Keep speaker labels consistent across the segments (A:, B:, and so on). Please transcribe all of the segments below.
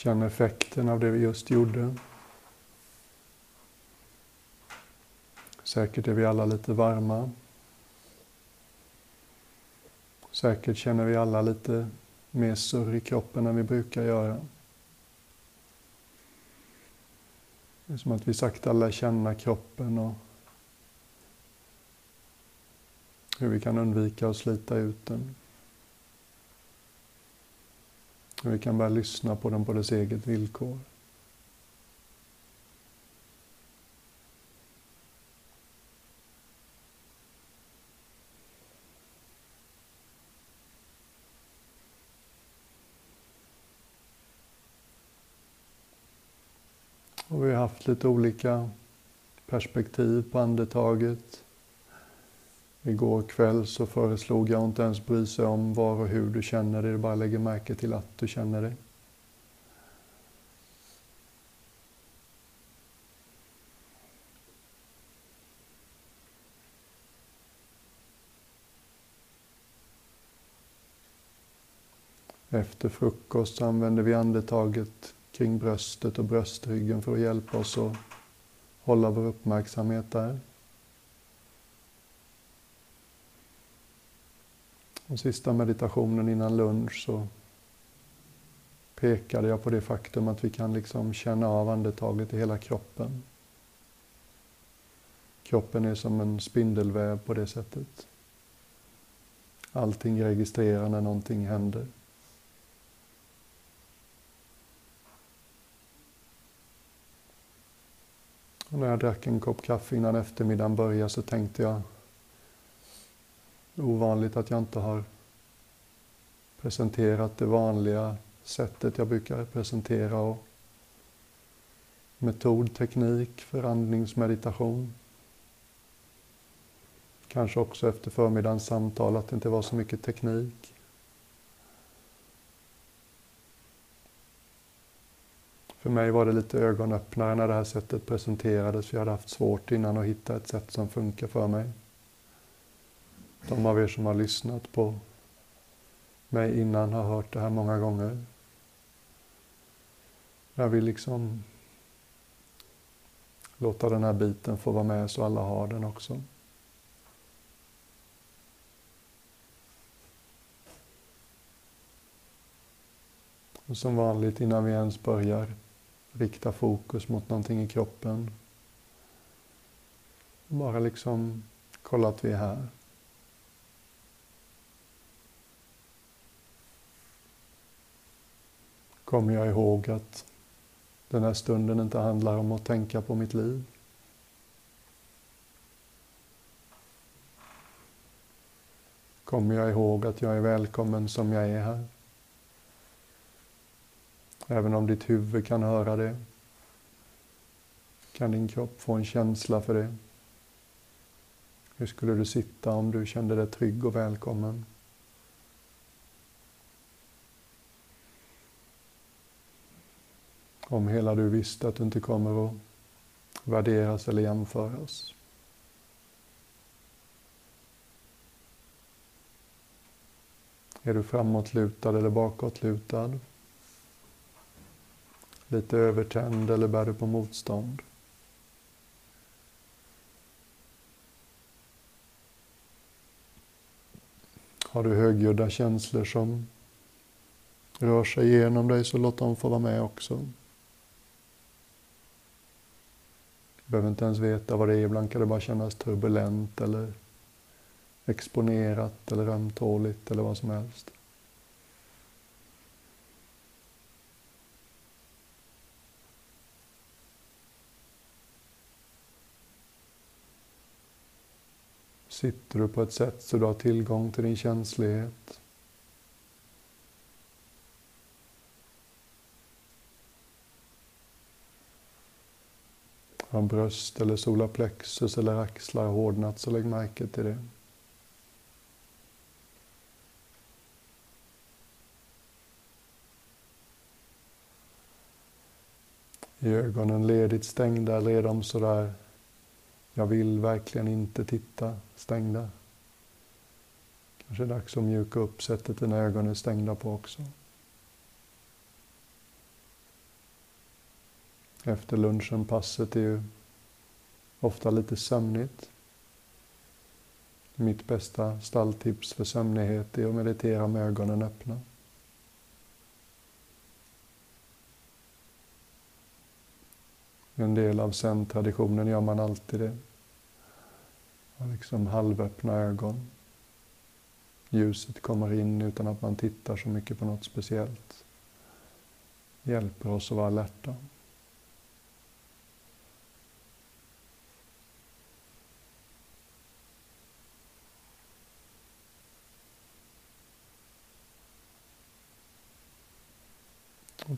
A: Känn effekten av det vi just gjorde. Säkert är vi alla lite varma. Säkert känner vi alla lite mer surr i kroppen än vi brukar göra. Det är som att vi sakta lär känna kroppen och hur vi kan undvika att slita ut den. Hur vi kan börja lyssna på den på dess eget villkor. Och vi har haft lite olika perspektiv på andetaget. Igår kväll så föreslog jag inte ens bry sig om var och hur du känner dig, du bara lägger märke till att du känner dig. Efter frukost använder vi andetaget kring bröstet och bröstryggen för att hjälpa oss att hålla vår uppmärksamhet där. Den sista meditationen innan lunch så pekade jag på det faktum att vi kan liksom känna av andetaget i hela kroppen. Kroppen är som en spindelväv på det sättet. Allting registrerar när någonting händer. Och när jag drack en kopp kaffe innan eftermiddagen började så tänkte jag ovanligt att jag inte har presenterat det vanliga sättet jag brukar presentera och metod, teknik för andningsmeditation. Kanske också efter förmiddagens samtal att det inte var så mycket teknik. För mig var det lite ögonöppnare när det här sättet presenterades, för jag hade haft svårt innan att hitta ett sätt som funkar för mig. De av er som har lyssnat på mig innan har hört det här många gånger. Jag vill liksom låta den här biten få vara med så alla har den också. Och som vanligt innan vi ens börjar rikta fokus mot någonting i kroppen. Bara liksom kolla att vi är här. Kommer jag ihåg att den här stunden inte handlar om att tänka på mitt liv? Kommer jag ihåg att jag är välkommen som jag är här? Även om ditt huvud kan höra det, kan din kropp få en känsla för det. Hur skulle du sitta om du kände dig trygg och välkommen? Om hela du visste att du inte kommer att värderas eller jämföras. Är du framåtlutad eller bakåtlutad? Lite övertänd eller bär du på motstånd? Har du högljudda känslor som rör sig igenom dig så låt dem få vara med också. Du behöver inte ens veta vad det är, ibland kan det bara kännas turbulent eller exponerat eller ömtåligt eller vad som helst. Sitter du på ett sätt så du har tillgång till din känslighet? Har bröst eller solarplexus eller axlar hårdnat så lägg märke till det. I ögonen ledigt stängda eller är de sådär jag vill verkligen inte titta stängda. Kanske är det dags att mjuka upp sättet dina ögon är stängda på också. Efter lunchen, passet är ju ofta lite sömnigt. Mitt bästa stalltips för sömnighet är att meditera med ögonen öppna. En del av zen-traditionen gör man alltid det. Man liksom halvöppna ögon. Ljuset kommer in utan att man tittar så mycket på något speciellt. Hjälper oss att vara alerta.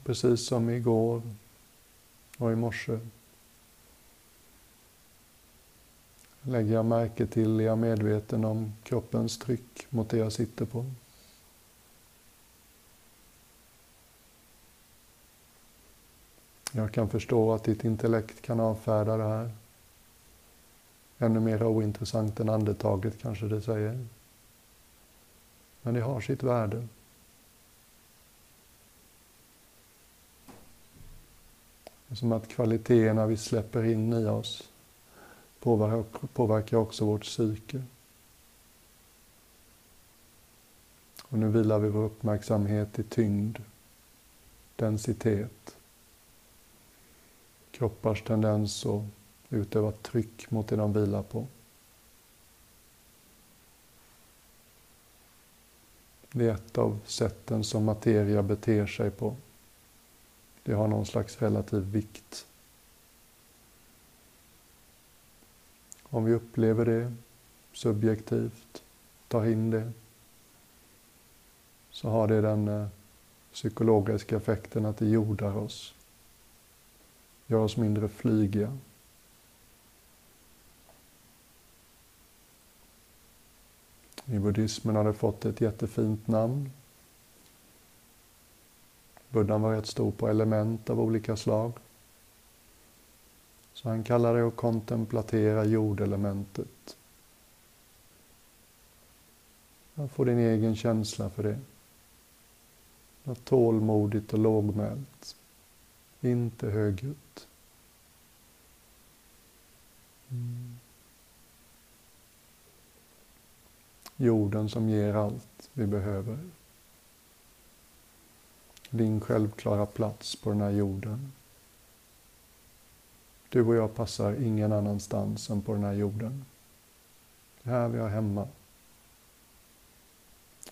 A: Precis som igår och i morse lägger jag märke till, är jag medveten om kroppens tryck mot det jag sitter på. Jag kan förstå att ditt intellekt kan avfärda det här. Ännu mer ointressant än andetaget kanske det säger. Men det har sitt värde. Det är som att kvaliteterna vi släpper in i oss påverkar också vårt psyke. Och nu vilar vi vår uppmärksamhet i tyngd, densitet, kroppars tendens att utöva tryck mot det de vilar på. Det är ett av sätten som materia beter sig på. Det har någon slags relativ vikt. Om vi upplever det subjektivt, tar in det, så har det den eh, psykologiska effekten att det jordar oss, gör oss mindre flygiga. I buddhismen har det fått ett jättefint namn. Buddhan var rätt stor på element av olika slag. Så han kallar det att kontemplatera jordelementet. Få din egen känsla för det. Något tålmodigt och lågmält. Inte högljutt. Mm. Jorden som ger allt vi behöver. Din självklara plats på den här jorden. Du och jag passar ingen annanstans än på den här jorden. Det är här vi har hemma.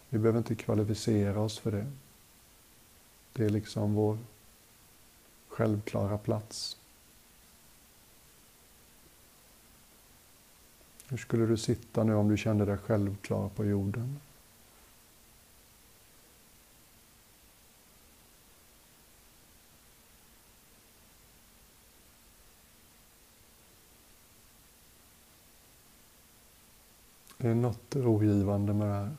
A: Vi behöver inte kvalificera oss för det. Det är liksom vår självklara plats. Hur skulle du sitta nu om du kände dig självklar på jorden? Det är något rogivande med det här.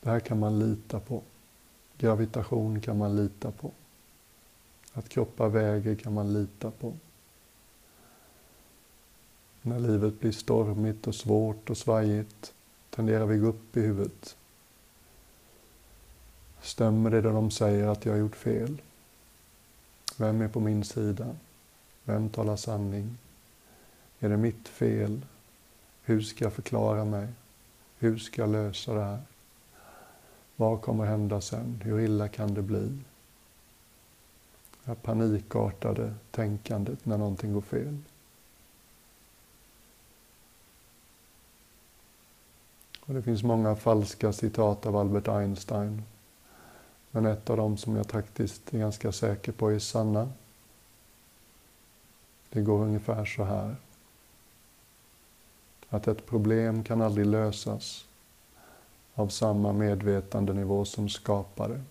A: Det här kan man lita på. Gravitation kan man lita på. Att kroppar väger kan man lita på. När livet blir stormigt och svårt och svajigt tenderar vi gå upp i huvudet. Stämmer det där de säger att jag har gjort fel? Vem är på min sida? Vem talar sanning? Är det mitt fel? Hur ska jag förklara mig? Hur ska jag lösa det här? Vad kommer hända sen? Hur illa kan det bli? Det här panikartade tänkandet när någonting går fel. Och det finns många falska citat av Albert Einstein. Men ett av dem som jag faktiskt är ganska säker på är sanna. Det går ungefär så här att ett problem kan aldrig lösas av samma medvetandenivå som skapar det.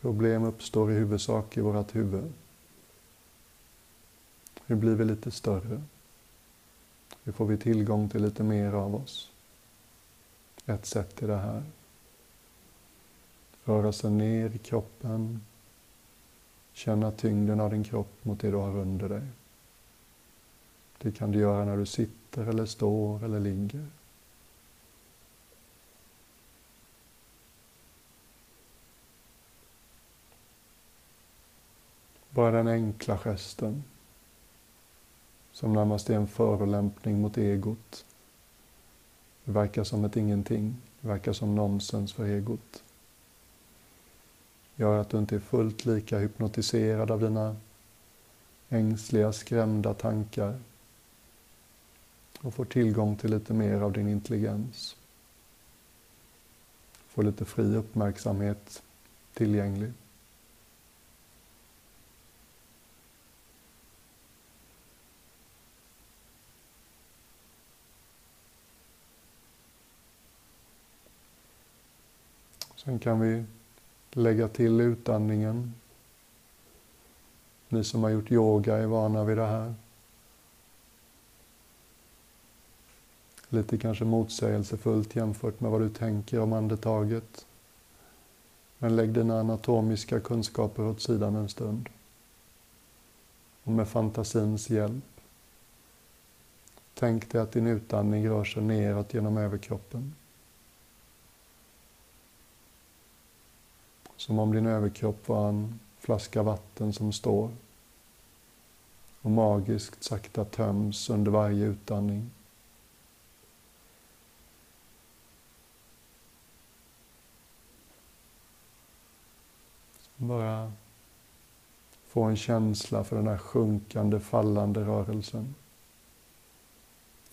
A: Problem uppstår i huvudsak i vårt huvud. Hur blir vi lite större? Hur får vi tillgång till lite mer av oss? Ett sätt är det här. Röra sig ner i kroppen. Känna tyngden av din kropp mot det du har under dig. Det kan du göra när du sitter eller står eller ligger. Bara den enkla gesten som närmast är en förolämpning mot egot. Det verkar som ett ingenting, det verkar som nonsens för egot. Gör att du inte är fullt lika hypnotiserad av dina ängsliga, skrämda tankar och får tillgång till lite mer av din intelligens. Får lite fri uppmärksamhet tillgänglig. Sen kan vi lägga till utandningen. Ni som har gjort yoga är vana vid det här. Lite kanske motsägelsefullt jämfört med vad du tänker om andetaget. Men lägg dina anatomiska kunskaper åt sidan en stund. Och med fantasins hjälp. Tänk dig att din utandning rör sig neråt genom överkroppen. Som om din överkropp var en flaska vatten som står och magiskt sakta töms under varje utandning. Bara få en känsla för den här sjunkande, fallande rörelsen.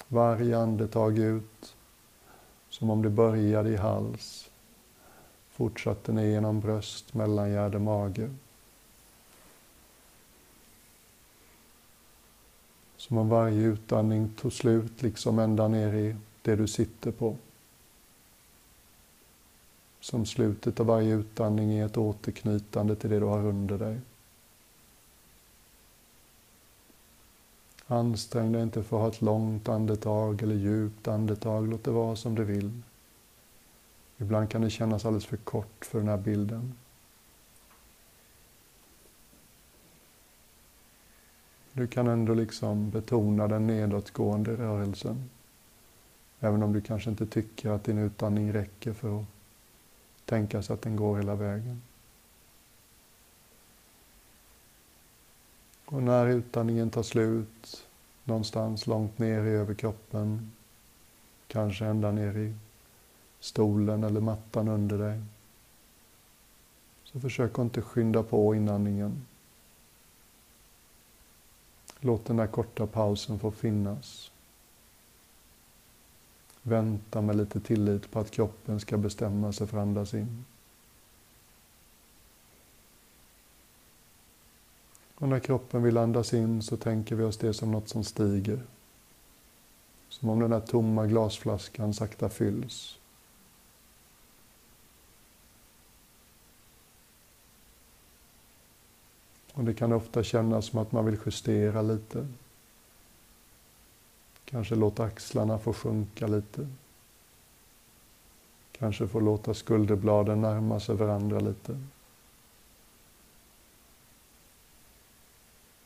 A: Varje andetag ut, som om det började i hals, fortsatte ner genom bröst, mellangärde, mage. Som om varje utandning tog slut, liksom ända ner i det du sitter på. Som slutet av varje utandning är ett återknytande till det du har under dig. Ansträng dig inte för att ha ett långt andetag eller djupt andetag. Låt det vara som det vill. Ibland kan det kännas alldeles för kort för den här bilden. Du kan ändå liksom betona den nedåtgående rörelsen. Även om du kanske inte tycker att din utandning räcker för att tänka sig att den går hela vägen. Och när utandningen tar slut, någonstans långt ner i överkroppen, kanske ända ner i stolen eller mattan under dig, så försök att inte skynda på inandningen. Låt den där korta pausen få finnas. Vänta med lite tillit på att kroppen ska bestämma sig för att andas in. Och när kroppen vill andas in så tänker vi oss det som något som stiger. Som om den där tomma glasflaskan sakta fylls. Och det kan ofta kännas som att man vill justera lite. Kanske låta axlarna få sjunka lite. Kanske få låta skulderbladen närma sig varandra lite.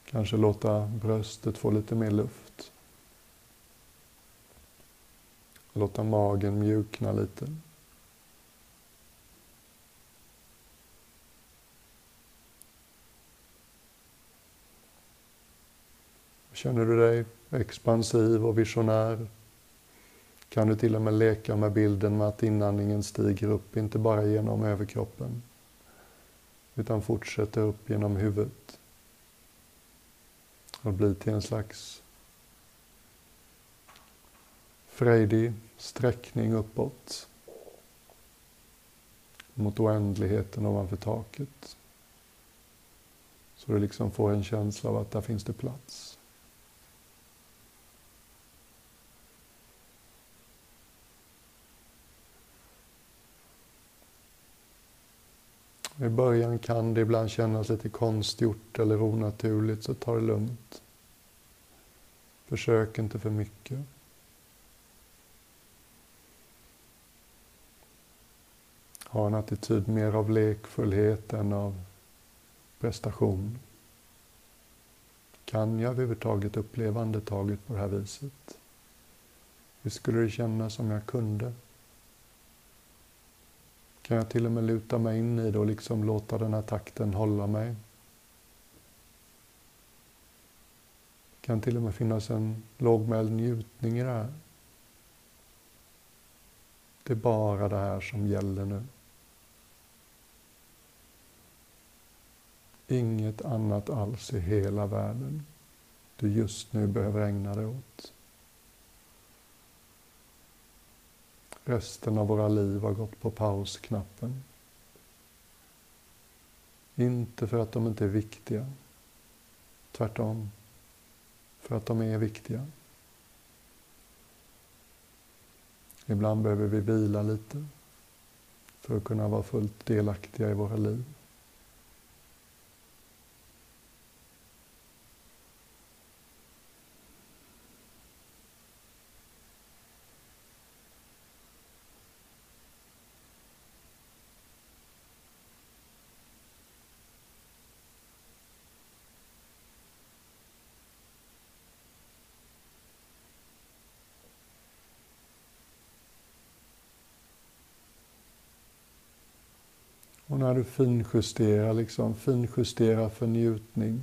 A: Kanske låta bröstet få lite mer luft. Låta magen mjukna lite. Känner du dig expansiv och visionär kan du till och med leka med bilden med att inandningen stiger upp, inte bara genom överkroppen, utan fortsätter upp genom huvudet och blir till en slags frejdig sträckning uppåt mot oändligheten ovanför taket. Så du liksom får en känsla av att där finns det plats. I början kan det ibland kännas lite konstgjort eller onaturligt, så ta det lugnt. Försök inte för mycket. Ha en attityd mer av lekfullhet än av prestation. Kan jag överhuvudtaget uppleva andetaget på det här viset? Hur skulle det kännas om jag kunde? Kan jag till och med luta mig in i det och liksom låta den här takten hålla mig? Det kan till och med finnas en lågmäld njutning i det här. Det är bara det här som gäller nu. Inget annat alls i hela världen du just nu behöver ägna dig åt. Resten av våra liv har gått på pausknappen. Inte för att de inte är viktiga. Tvärtom. För att de är viktiga. Ibland behöver vi vila lite för att kunna vara fullt delaktiga i våra liv. Och när du finjusterar, liksom, finjusterar för njutning,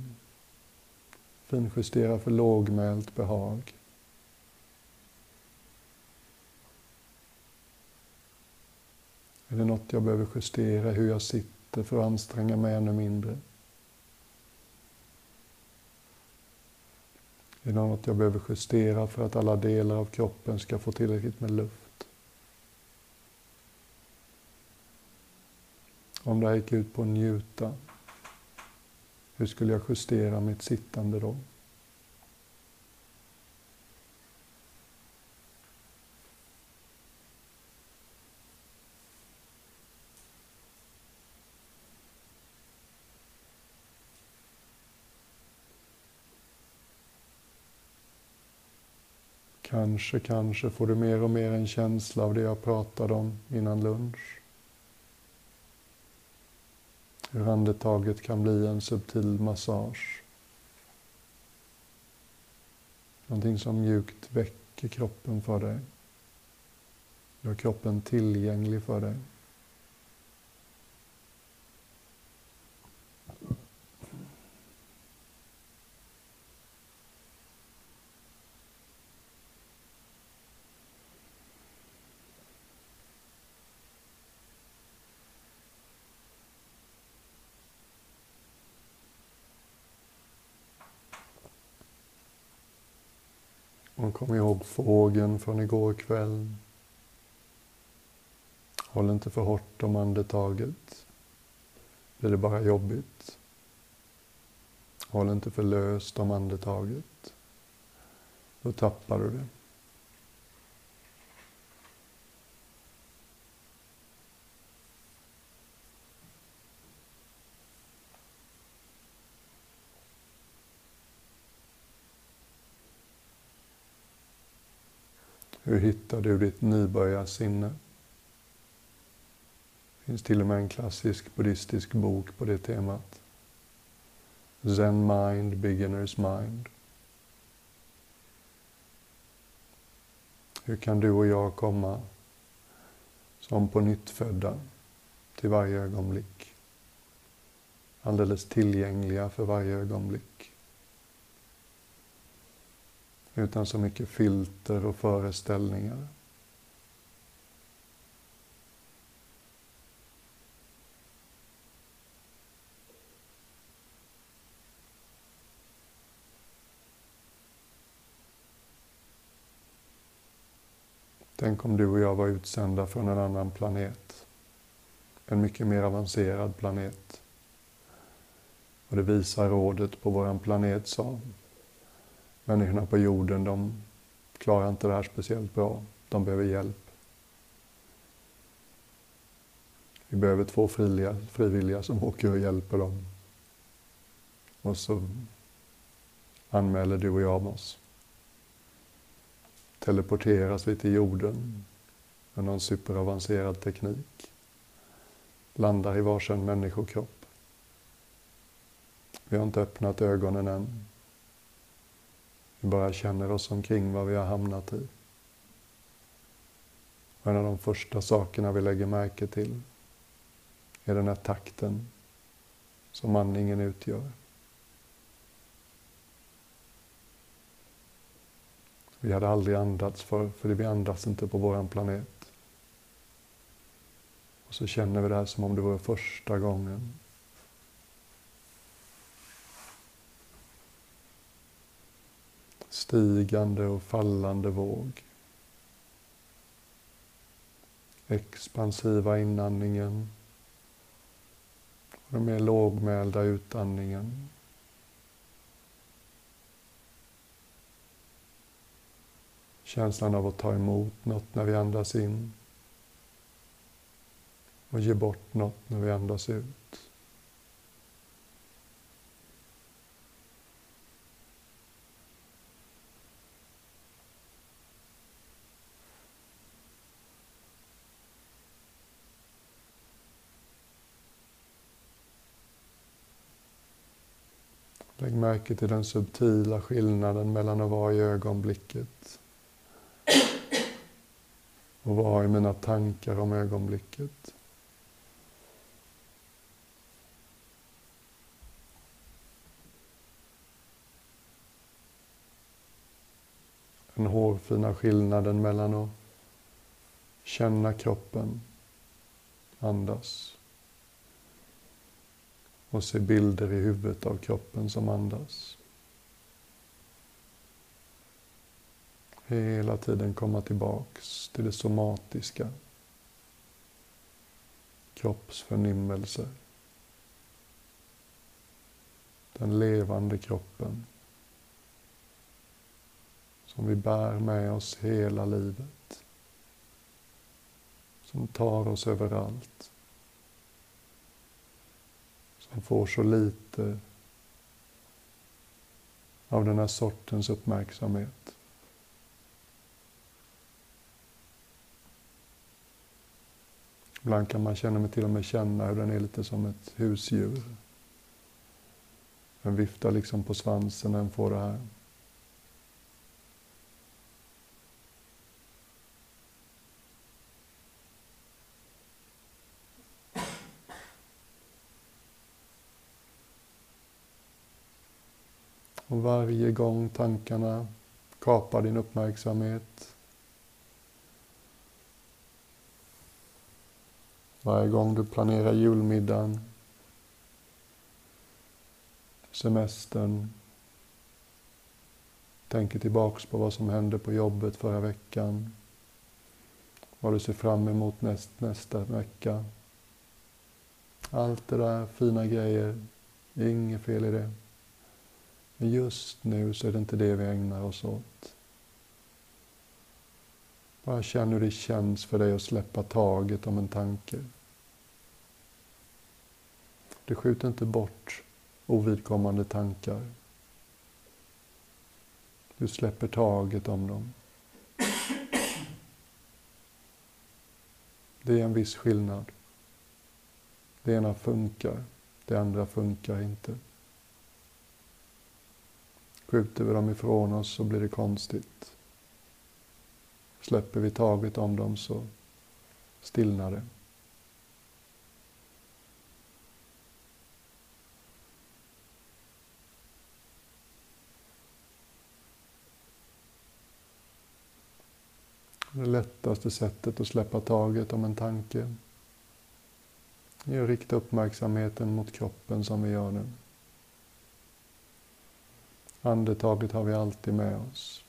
A: finjusterar för lågmält behag. Är det något jag behöver justera, hur jag sitter för att anstränga mig ännu mindre? Är det något jag behöver justera för att alla delar av kroppen ska få tillräckligt med luft? Om det här gick ut på att njuta, hur skulle jag justera mitt sittande då? Kanske, kanske får du mer och mer en känsla av det jag pratade om innan lunch. Hur andetaget kan bli en subtil massage. Någonting som mjukt väcker kroppen för dig. Gör kroppen tillgänglig för dig. Och kom ihåg fågeln från igår kväll. Håll inte för hårt om andetaget. Blir det bara jobbigt. Håll inte för löst om andetaget. Då tappar du det. Hur hittar du ditt nybörjarsinne? Det finns till och med en klassisk buddhistisk bok på det temat. Zen Mind, Beginner's Mind. Hur kan du och jag komma som på nyttfödda till varje ögonblick? Alldeles tillgängliga för varje ögonblick utan så mycket filter och föreställningar. Tänk om du och jag var utsända från en annan planet. En mycket mer avancerad planet. Och det visar rådet på våran planet sa människorna på jorden, de klarar inte det här speciellt bra. De behöver hjälp. Vi behöver två frivilliga, frivilliga som åker och hjälper dem. Och så anmäler du och jag oss. Teleporteras vi till jorden med någon superavancerad teknik. Landar i varsin människokropp. Vi har inte öppnat ögonen än. Vi bara känner oss omkring vad vi har hamnat i. Och en av de första sakerna vi lägger märke till är den här takten som andningen utgör. Vi hade aldrig andats för, för vi andas inte på våran planet. Och så känner vi det här som om det vore första gången. Stigande och fallande våg. Expansiva inandningen. Och den mer lågmälda utandningen. Känslan av att ta emot något när vi andas in och ge bort något när vi andas ut. Lägg märke till den subtila skillnaden mellan att vara i ögonblicket och vara i mina tankar om ögonblicket. Den hårfina skillnaden mellan att känna kroppen, andas och se bilder i huvudet av kroppen som andas. Hela tiden komma tillbaks till det somatiska. Kroppsförnimmelser. Den levande kroppen. Som vi bär med oss hela livet. Som tar oss överallt. Som får så lite av den här sortens uppmärksamhet. Ibland kan man känna mig till och med känna hur den är lite som ett husdjur. Den viftar liksom på svansen när den får det här. Och varje gång tankarna kapar din uppmärksamhet. Varje gång du planerar julmiddagen, semestern, tänker tillbaks på vad som hände på jobbet förra veckan, vad du ser fram emot näst, nästa vecka. Allt det där, fina grejer, inget fel i det. Men just nu så är det inte det vi ägnar oss åt. Bara känn hur det känns för dig att släppa taget om en tanke. Du skjuter inte bort ovidkommande tankar. Du släpper taget om dem. Det är en viss skillnad. Det ena funkar, det andra funkar inte. Skjuter vi dem ifrån oss så blir det konstigt. Släpper vi taget om dem så stillnar det. Det lättaste sättet att släppa taget om en tanke är att rikta uppmärksamheten mot kroppen som vi gör nu. Andetaget har vi alltid med oss.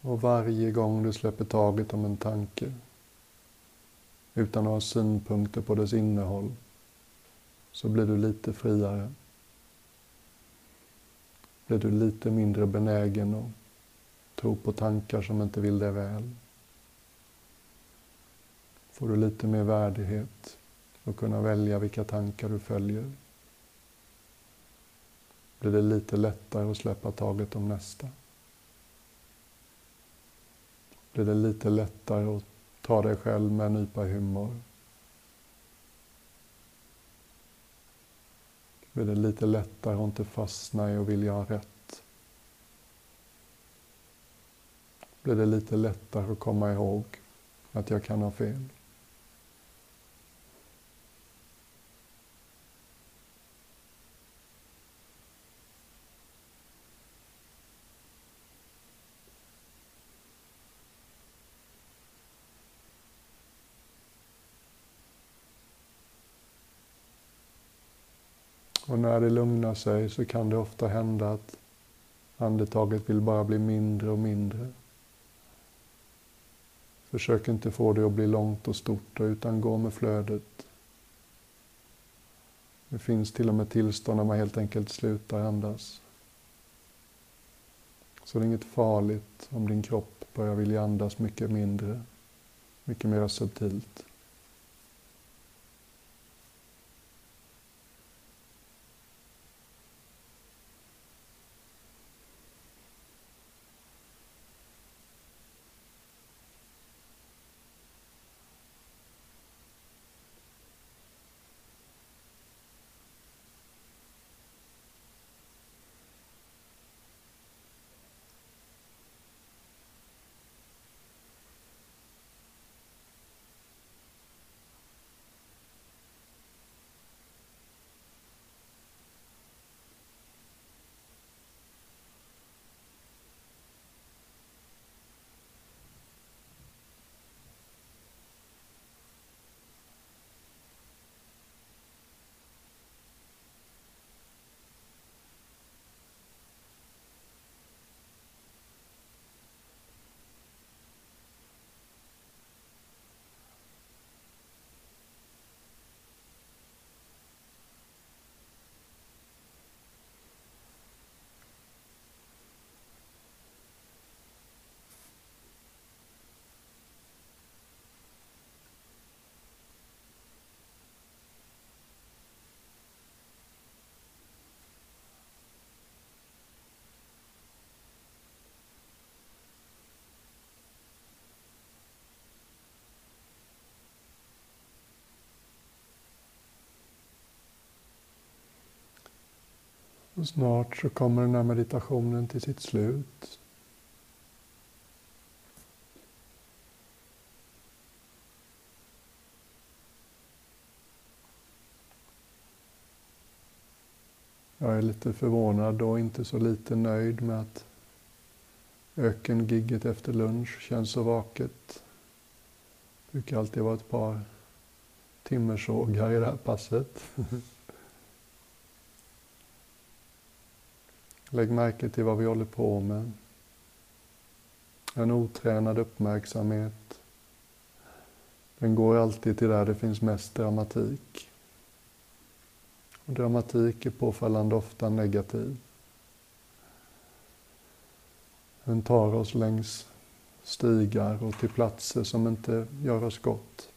A: Och varje gång du släpper taget om en tanke utan att ha synpunkter på dess innehåll så blir du lite friare. Blir du lite mindre benägen att tro på tankar som inte vill dig väl. Får du lite mer värdighet och kunna välja vilka tankar du följer. Blir det lite lättare att släppa taget om nästa blir det lite lättare att ta dig själv med en nypa humor. Blir det lite lättare att inte fastna i och vilja ha rätt. blir det lite lättare att komma ihåg att jag kan ha fel. Och när det lugnar sig så kan det ofta hända att andetaget vill bara bli mindre och mindre. Försök inte få det att bli långt och stort utan gå med flödet. Det finns till och med tillstånd när man helt enkelt slutar andas. Så det är inget farligt om din kropp börjar vilja andas mycket mindre, mycket mer subtilt. Snart så kommer den här meditationen till sitt slut. Jag är lite förvånad och inte så lite nöjd med att ökengigget efter lunch känns så vaket. Det brukar alltid vara ett par timmersågar i det här passet. Lägg märke till vad vi håller på med. En otränad uppmärksamhet. Den går alltid till där det finns mest dramatik. Och dramatik är påfallande ofta negativ. Den tar oss längs stigar och till platser som inte gör oss gott.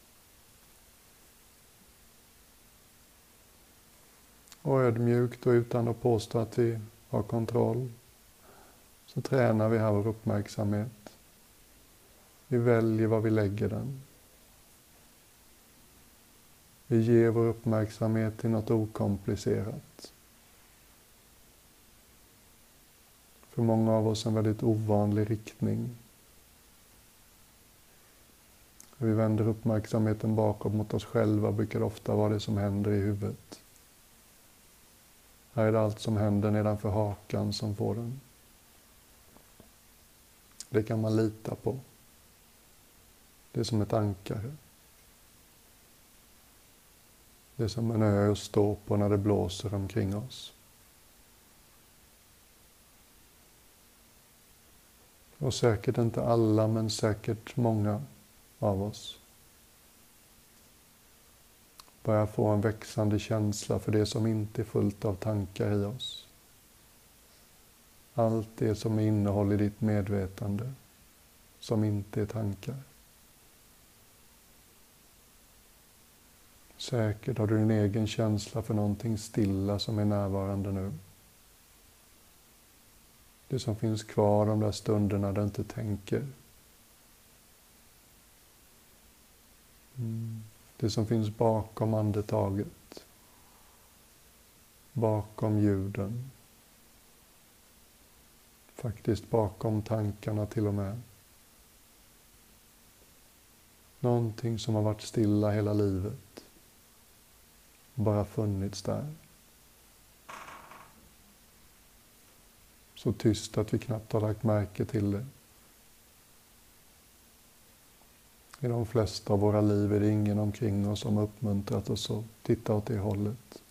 A: Och ödmjukt och utan att påstå att vi har kontroll. Så tränar vi här vår uppmärksamhet. Vi väljer var vi lägger den. Vi ger vår uppmärksamhet till något okomplicerat. För många av oss en väldigt ovanlig riktning. Vi vänder uppmärksamheten bakåt mot oss själva brukar ofta vara det som händer i huvudet. Här är det allt som händer nedanför hakan som får den. Det kan man lita på. Det är som ett ankare. Det är som en ö att stå på när det blåser omkring oss. Och säkert inte alla, men säkert många av oss börjar få en växande känsla för det som inte är fullt av tankar i oss. Allt det som är innehåll i ditt medvetande, som inte är tankar. Säkert har du din egen känsla för någonting stilla som är närvarande nu. Det som finns kvar de där stunderna du inte tänker. Mm det som finns bakom andetaget, bakom ljuden, faktiskt bakom tankarna till och med. Någonting som har varit stilla hela livet, bara funnits där. Så tyst att vi knappt har lagt märke till det. I de flesta av våra liv är det ingen omkring oss som uppmuntrat oss att titta åt det hållet.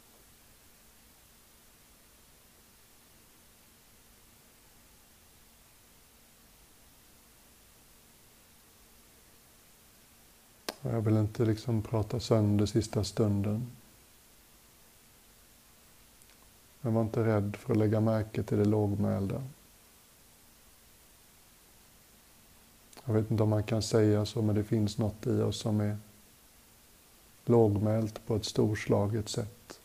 A: Jag vill inte liksom prata sönder sista stunden. Men var inte rädd för att lägga märke till det lågmälda. Jag vet inte om man kan säga så, men det finns något i oss som är lågmält på ett storslaget sätt.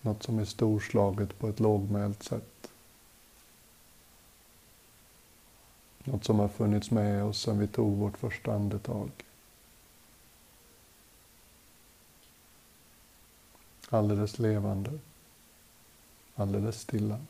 A: Något som är storslaget på ett lågmält sätt. Något som har funnits med oss sedan vi tog vårt första andetag. Alldeles levande. Alldeles stilla.